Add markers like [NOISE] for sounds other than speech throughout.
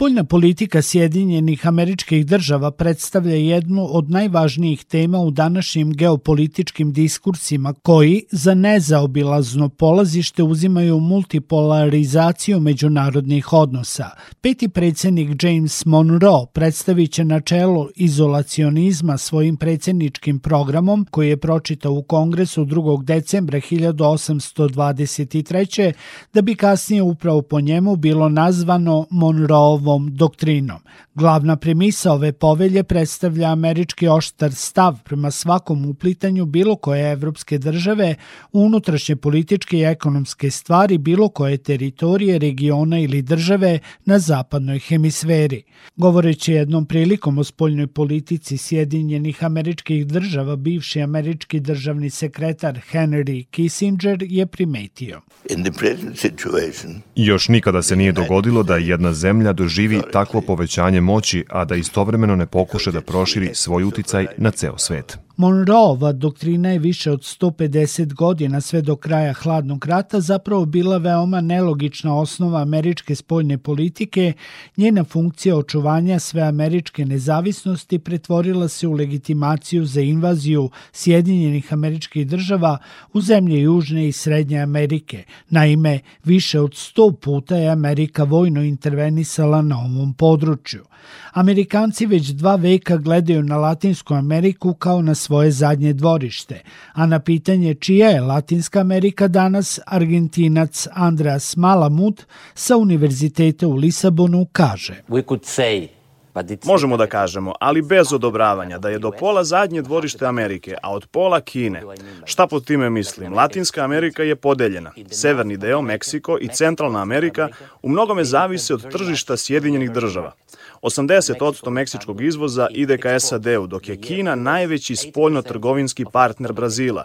Spoljna politika Sjedinjenih američkih država predstavlja jednu od najvažnijih tema u današnjim geopolitičkim diskursima koji za nezaobilazno polazište uzimaju multipolarizaciju međunarodnih odnosa. Peti predsednik James Monroe predstavit će načelo izolacionizma svojim predsedničkim programom koji je pročitao u Kongresu 2. decembra 1823. da bi kasnije upravo po njemu bilo nazvano Monroe ovom doktrinom. Glavna premisa ove povelje predstavlja američki oštar stav prema svakom uplitanju bilo koje evropske države unutrašnje političke i ekonomske stvari bilo koje teritorije, regiona ili države na zapadnoj hemisferi. Govoreći jednom prilikom o spoljnoj politici Sjedinjenih američkih država, bivši američki državni sekretar Henry Kissinger je primetio. Još nikada se nije dogodilo da jedna zemlja doživi takvo povećanje moći, a da istovremeno ne pokuša da proširi svoj uticaj na ceo svet. Monroeova doktrina je više od 150 godina sve do kraja hladnog rata zapravo bila veoma nelogična osnova američke spoljne politike, njena funkcija očuvanja sve američke nezavisnosti pretvorila se u legitimaciju za invaziju Sjedinjenih američkih država u zemlje Južne i Srednje Amerike. Naime, više od 100 puta je Amerika vojno intervenisala na ovom području. Amerikanci već dva veka gledaju na Latinsku Ameriku kao na svoje zadnje dvorište, a na pitanje čija je Latinska Amerika danas, Argentinac Andreas Malamut sa Univerziteta u Lisabonu kaže. We could say Možemo da kažemo, ali bez odobravanja, da je do pola zadnje dvorište Amerike, a od pola Kine. Šta pod time mislim? Latinska Amerika je podeljena. Severni deo, Meksiko i Centralna Amerika u mnogome zavise od tržišta Sjedinjenih država. 80% meksičkog izvoza ide ka SAD-u, dok je Kina najveći spoljno-trgovinski partner Brazila.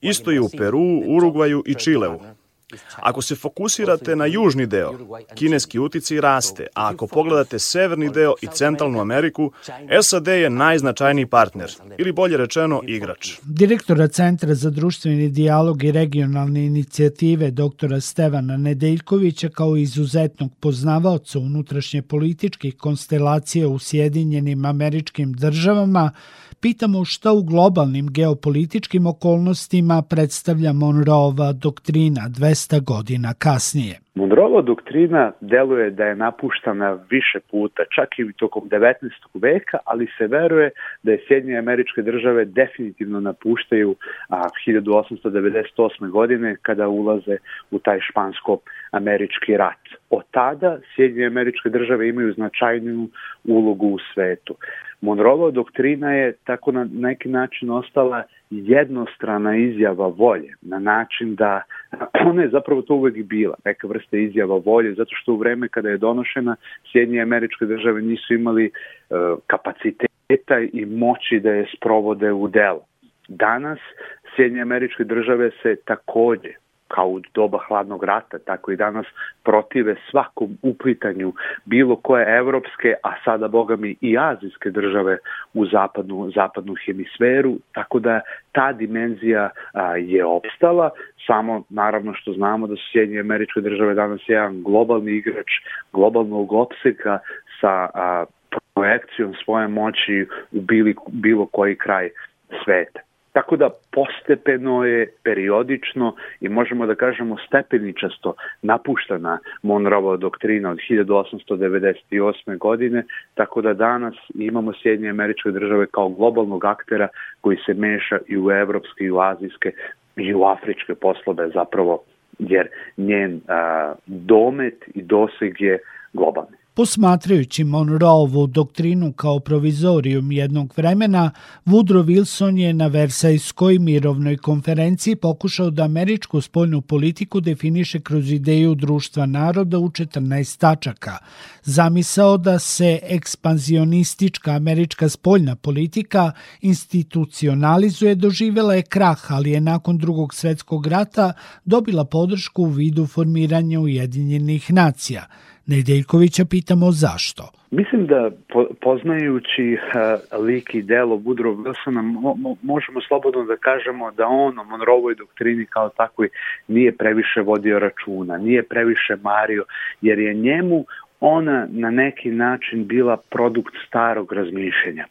Isto je u Peru, Urugvaju i Čileu. Ako se fokusirate na južni deo, kineski uticaj raste, a ako pogledate severni deo i centralnu Ameriku, SAD je najznačajniji partner, ili bolje rečeno igrač. Direktora Centra za društveni dijalog i regionalne inicijative doktora Stevana Nedeljkovića kao izuzetnog poznavaoca unutrašnje političke konstelacije u Sjedinjenim američkim državama, pitamo šta u globalnim geopolitičkim okolnostima predstavlja Monroeova doktrina 200 godina kasnije. Monroeova doktrina deluje da je napuštana više puta, čak i tokom 19. veka, ali se veruje da je Sjedinje američke države definitivno napuštaju a, 1898. godine kada ulaze u taj špansko-američki rat. Od tada Sjedinje američke države imaju značajnu ulogu u svetu. Monroeova doktrina je tako na neki način ostala jednostrana izjava volje, na način da [CLEARS THROAT] ona je zapravo to uvek bila, neka vrsta izjava volje, zato što u vreme kada je donošena Sjedinje američke države nisu imali uh, kapaciteta i moći da je sprovode u delo. Danas Sjedinje američke države se takođe kao u doba hladnog rata, tako i danas protive svakom uplitanju bilo koje evropske, a sada boga mi i azijske države u zapadnu, zapadnu hemisferu, tako da ta dimenzija a, je opstala, samo naravno što znamo da su Sjedinje američke države danas jedan globalni igrač globalnog opseka sa a, projekcijom svoje moći u bili, bilo koji kraj sveta. Tako da postepeno je, periodično i možemo da kažemo stepeničasto napuštana Monroeova doktrina od 1898. godine, tako da danas imamo Sjedinje američke države kao globalnog aktera koji se meša i u evropske i u azijske i u afričke poslove zapravo, jer njen a, domet i doseg je globalni. Posmatrajući Monroeovu doktrinu kao provizorijum jednog vremena, Woodrow Wilson je na Versajskoj mirovnoj konferenciji pokušao da američku spoljnu politiku definiše kroz ideju društva naroda u 14 tačaka. Zamisao da se ekspanzionistička američka spoljna politika institucionalizuje doživela je krah, ali je nakon drugog svetskog rata dobila podršku u vidu formiranja Ujedinjenih nacija – Nedeljkovića pitamo zašto. Mislim da po, poznajući uh, lik i delo Woodrow Wilsona mo, mo, možemo slobodno da kažemo da on o Monroevoj doktrini kao takvoj nije previše vodio računa, nije previše mario, jer je njemu ona na neki način bila produkt starog razmišljenja.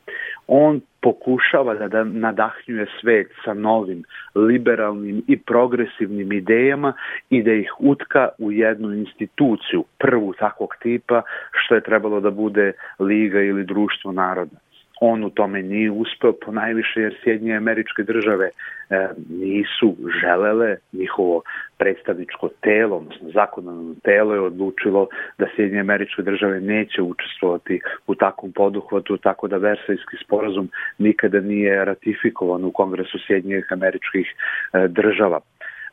On pokušava da, da nadahnjuje svet sa novim, liberalnim i progresivnim idejama i da ih utka u jednu instituciju, prvu takvog tipa, što je trebalo da bude Liga ili Društvo naroda on u tome nije uspeo po najviše jer Sjedinje američke države e, nisu želele njihovo predstavničko telo, odnosno zakonodavno telo je odlučilo da Sjedinje američke države neće učestvovati u takvom poduhvatu, tako da Versajski sporazum nikada nije ratifikovan u Kongresu Sjedinjenih američkih e, država.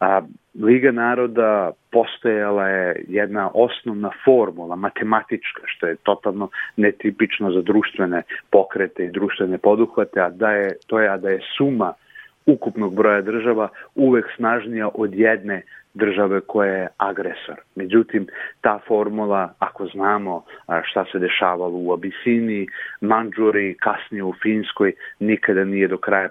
A, Liga naroda postojala je jedna osnovna formula, matematička, što je totalno netipično za društvene pokrete i društvene poduhvate, a da je, to je, da je suma ukupnog broja država uvek snažnija od jedne države koja je agresor. Međutim, ta formula, ako znamo šta se dešavalo u Abisiniji, Manđuri, kasnije u Finskoj, nikada nije do kraja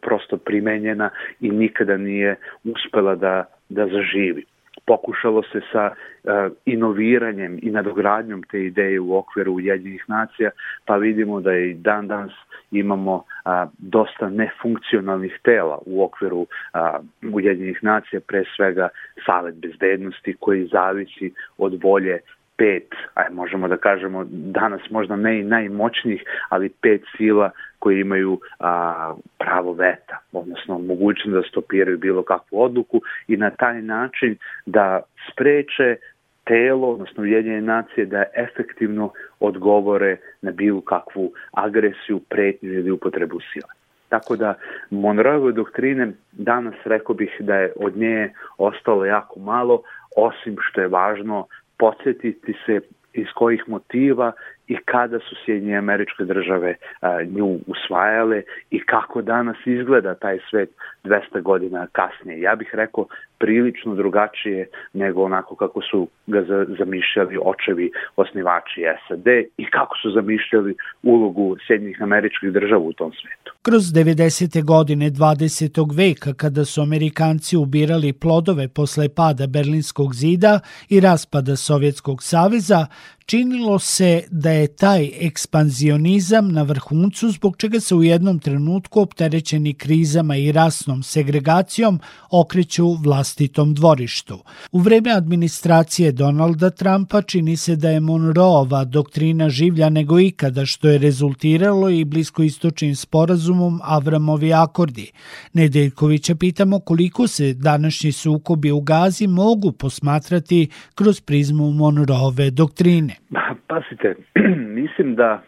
prosto primenjena i nikada nije uspela da, da zaživi. Pokušalo se sa uh, inoviranjem i nadogradnjom te ideje u okviru Ujedinjenih nacija, pa vidimo da i dan danas imamo uh, dosta nefunkcionalnih tela u okviru uh, Ujedinjenih nacija, pre svega Savet bezbednosti koji zavisi od volje pet, aj možemo da kažemo danas možda ne i najmoćnijih, ali pet sila koji imaju a, pravo veta, odnosno mogućnost da stopiraju bilo kakvu odluku i na taj način da spreče telo, odnosno Ujedinjene nacije, da efektivno odgovore na bilo kakvu agresiju, pretnju ili upotrebu sile. Tako da Monroeve doktrine danas rekao bih da je od nje ostalo jako malo, osim što je važno podsjetiti se iz kojih motiva i kada su Sjedinje američke države a, nju usvajale i kako danas izgleda taj svet 200 godina kasnije. Ja bih rekao prilično drugačije nego onako kako su ga zamišljali očevi osnivači SAD i kako su zamišljali ulogu Sjedinjih američkih država u tom svetu. Kroz 90. godine 20. veka, kada su Amerikanci ubirali plodove posle pada Berlinskog zida i raspada Sovjetskog saveza, činilo se da je taj ekspanzionizam na vrhuncu zbog čega se u jednom trenutku opterećeni krizama i rasnom segregacijom okreću vlastitom dvorištu. U vreme administracije Donalda Trumpa čini se da je Monroeova doktrina življa nego ikada što je rezultiralo i bliskoistočnim sporazumom Avramovi akordi. Nedeljkovića pitamo koliko se današnji sukobi u Gazi mogu posmatrati kroz prizmu Monroeve doktrine. Pasite, [CLEARS THROAT] mislim da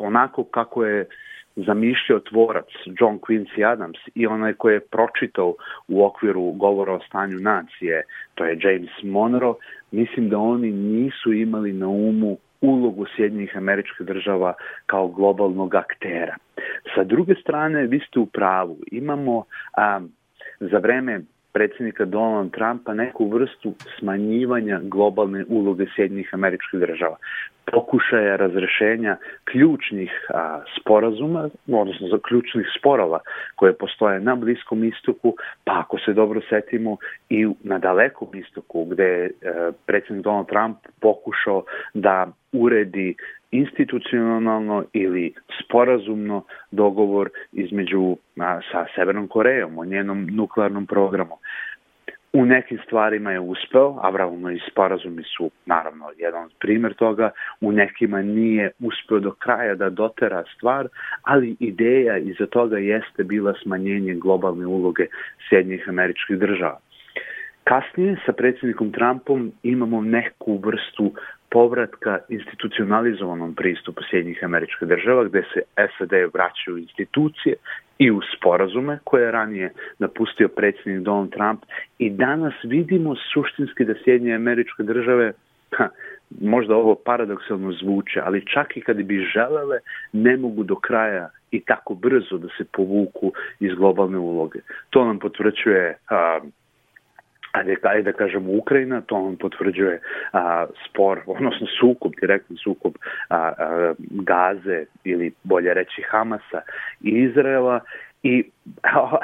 onako kako je zamišljao tvorac John Quincy Adams i onaj koji je pročitao u okviru govora o stanju nacije, to je James Monroe, mislim da oni nisu imali na umu ulogu Sjedinjih američkih država kao globalnog aktera. Sa druge strane, vi ste u pravu, imamo a, za vreme predsjednika Donald Trumpa neku vrstu smanjivanja globalne uloge Sjedinjih američkih država pokušaja razrešenja ključnih a, sporazuma, odnosno za ključnih sporova koje postoje na Bliskom istoku, pa ako se dobro setimo i na dalekom istoku gde je predsjednik Donald Trump pokušao da uredi institucionalno ili sporazumno dogovor između a, sa Severnom Korejom o njenom nuklearnom programu. U nekim stvarima je uspeo, Avramovi sporazumi su naravno jedan primer toga, u nekima nije uspeo do kraja da dotera stvar, ali ideja iza toga jeste bila smanjenje globalne uloge Sjednjih američkih država. Kasnije sa predsjednikom Trumpom imamo neku vrstu povratka institucionalizovanom pristupu Sjednjih američkih država, gde se SAD vraćaju institucije i u sporazume koje je ranije napustio predsjednik Donald Trump i danas vidimo suštinski da Sjedinje američke države ha, možda ovo paradoksalno zvuče, ali čak i kad bi želele, ne mogu do kraja i tako brzo da se povuku iz globalne uloge. To nam potvrđuje a, ajde, ajde da kažemo Ukrajina, to on potvrđuje a, spor, [LAUGHS] odnosno sukob, direktni sukob a, a, Gaze ili bolje reći Hamasa i Izraela i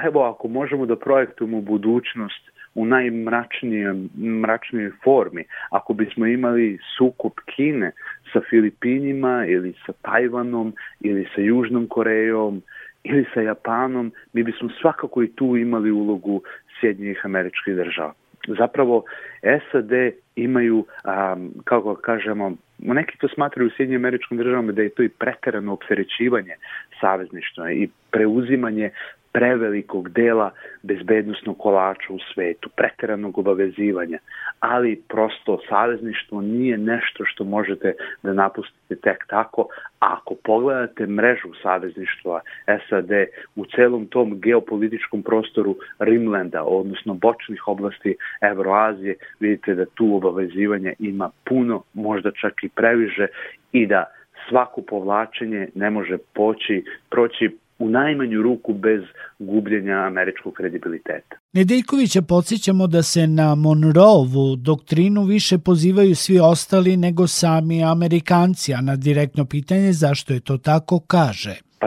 evo ako možemo da projektujemo budućnost u najmračnijoj mračnijoj formi. Ako bismo imali sukup Kine sa Filipinima ili sa Tajvanom ili sa Južnom Korejom ili sa Japanom, mi bismo svakako i tu imali ulogu Sjedinjih američkih država. Zapravo SAD imaju, um, kako kažemo, neki to smatraju u Sjedinjim američkim državama da je to i preterano opterećivanje savezništva i preuzimanje prevelikog dela bezbednostnog kolača u svetu, preteranog obavezivanja, ali prosto savezništvo nije nešto što možete da napustite tek tako, a ako pogledate mrežu savezništva SAD u celom tom geopolitičkom prostoru Rimlanda, odnosno bočnih oblasti Evroazije, vidite da tu obavezivanja ima puno, možda čak i previše i da svako povlačenje ne može poći, proći u najmanju ruku bez gubljenja američkog kredibiliteta. Nedeljkovića podsjećamo da se na Monroevu doktrinu više pozivaju svi ostali nego sami Amerikanci, a na direktno pitanje zašto je to tako kaže. Pa,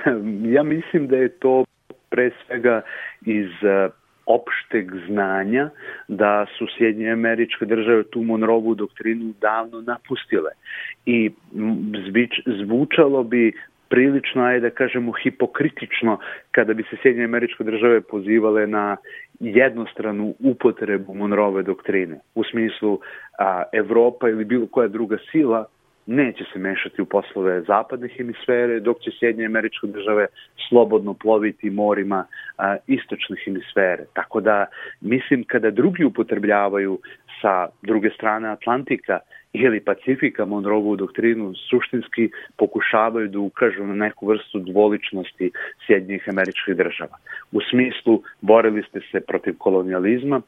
[LAUGHS] ja mislim da je to pre svega iz e, opšteg znanja da su Sjedinje američke države tu Monroevu doktrinu davno napustile i zvučalo bi prilično, ajde da kažemo, hipokritično kada bi se Sjedinje američke države pozivale na jednostranu upotrebu Monroeve doktrine. U smislu a, Evropa ili bilo koja druga sila neće se mešati u poslove zapadne hemisfere, dok će Sjedinje američke države slobodno ploviti morima a, istočne hemisfere. Tako da, mislim, kada drugi upotrebljavaju sa druge strane Atlantika ili Pacifika Monroevu doktrinu suštinski pokušavaju da ukažu na neku vrstu dvoličnosti Sjedinjih američkih država. U smislu borili ste se protiv kolonijalizma,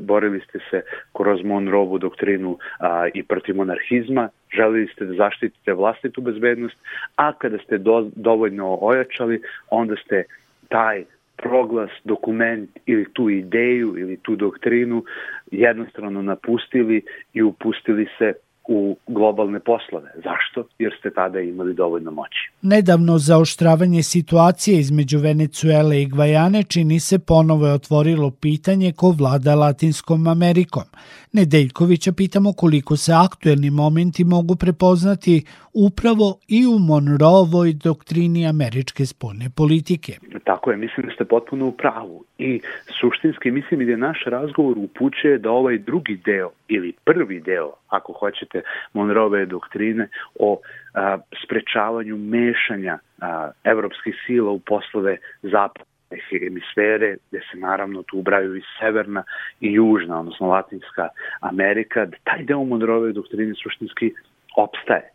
borili ste se kroz Monroevu doktrinu a, i protiv monarhizma, želili ste da zaštitite vlastitu bezbednost, a kada ste do, dovoljno ojačali, onda ste taj proglas, dokument ili tu ideju ili tu doktrinu jednostrano napustili i upustili se u globalne poslove. Zašto? Jer ste tada imali dovoljno moći. Nedavno zaoštravanje situacije između Venecuele i Gvajane čini se ponovo je otvorilo pitanje ko vlada Latinskom Amerikom. Nedeljkovića pitamo koliko se aktuelni momenti mogu prepoznati upravo i u Monroevoj doktrini američke spoljne politike. Tako je, mislim da ste potpuno u pravu. I suštinski mislim i da naš razgovor upućuje da ovaj drugi deo ili prvi deo, ako hoćete, Monroeve doktrine o a, sprečavanju mešanja a, evropskih sila u poslove zapada hemisfere, gde se naravno tu ubraju i severna i južna, odnosno Latinska Amerika, da taj deo Monroeve doktrine suštinski opstaje.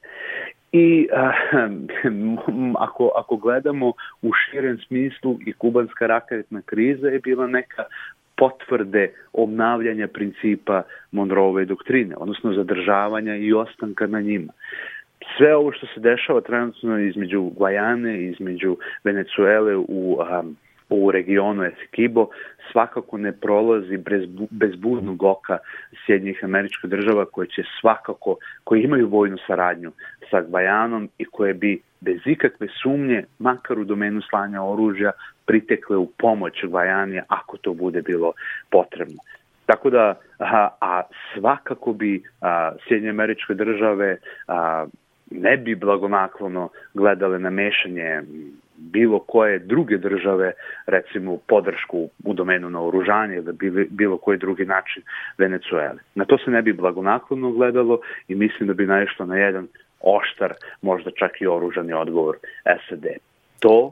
I a, [LAUGHS] ako, ako gledamo u širem smislu i kubanska raketna kriza je bila neka potvrde obnavljanja principa Monroeve doktrine, odnosno zadržavanja i ostanka na njima. Sve ovo što se dešava trenutno između Guajane, između Venecuele u um, u regionu Esekibo svakako ne prolazi bez, bez budnog oka Sjednjih američkih država koje će svakako, koje imaju vojnu saradnju sa Gvajanom i koje bi bez ikakve sumnje, makar u domenu slanja oružja, pritekle u pomoć Gvajani ako to bude bilo potrebno. Tako da, a, a svakako bi a, Sjedinje američke države a, ne bi blagonaklono gledale na mešanje bilo koje druge države, recimo podršku u domenu na oružanje ili bilo koji drugi način Venecuele. Na to se ne bi blagonaklono gledalo i mislim da bi naišlo na jedan oštar, možda čak i oružani odgovor SAD. To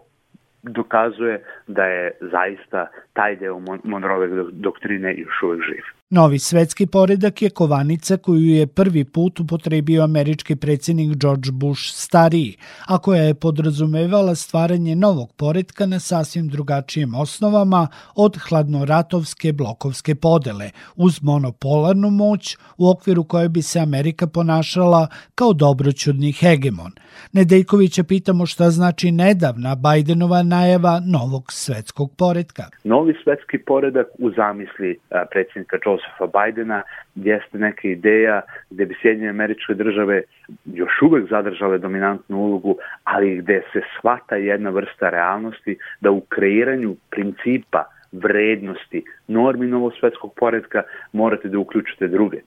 dokazuje da je zaista taj deo Monroeve doktrine još uvek živ. Novi svetski poredak je kovanica koju je prvi put upotrebio američki predsjednik George Bush stariji, a koja je podrazumevala stvaranje novog poredka na sasvim drugačijim osnovama od hladnoratovske blokovske podele, uz monopolarnu moć u okviru koje bi se Amerika ponašala kao dobroćudni hegemon. Nedeljkovića pitamo šta znači nedavna Bajdenova najava novog svetskog poredka. Novi svetski poredak u zamisli predsjednika Joe Josefa Bajdena jeste neka ideja gde bi Sjedinje američke države još uvek zadržale dominantnu ulogu, ali gde se shvata jedna vrsta realnosti da u kreiranju principa vrednosti, normi novog svetskog poredka, morate da uključite druge.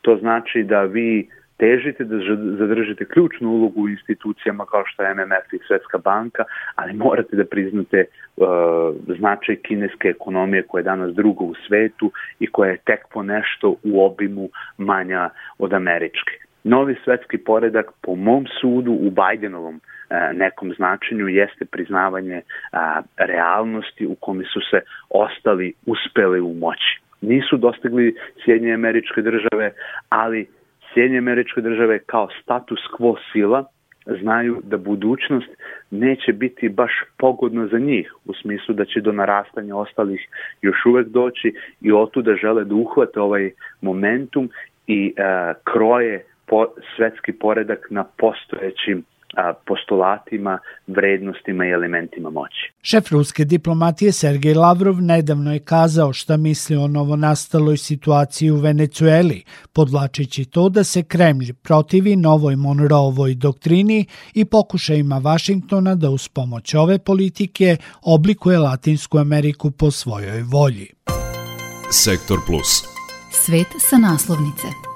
To znači da vi težite da zadržite ključnu ulogu u institucijama kao što je MMF i Svetska banka, ali morate da priznate uh, značaj kineske ekonomije koja je danas druga u svetu i koja je tek po nešto u obimu manja od američke. Novi svetski poredak po mom sudu u Bajdenovom uh, nekom značenju jeste priznavanje uh, realnosti u kome su se ostali uspeli u moći. Nisu dostigli Sjedinje američke države, ali Sjedinje američke države kao status quo sila znaju da budućnost neće biti baš pogodna za njih, u smislu da će do narastanja ostalih još uvek doći i otuda žele da uhvate ovaj momentum i uh, kroje po, svetski poredak na postojećim postulatima, vrednostima i elementima moći. Šef ruske diplomatije Sergej Lavrov nedavno je kazao šta misli o novonastaloj situaciji u Venecueli, podlačići to da se Kremlj protivi novoj Monroovoj doktrini i pokušajima Vašingtona da uz pomoć ove politike oblikuje Latinsku Ameriku po svojoj volji. Sektor Plus. Svet sa naslovnice.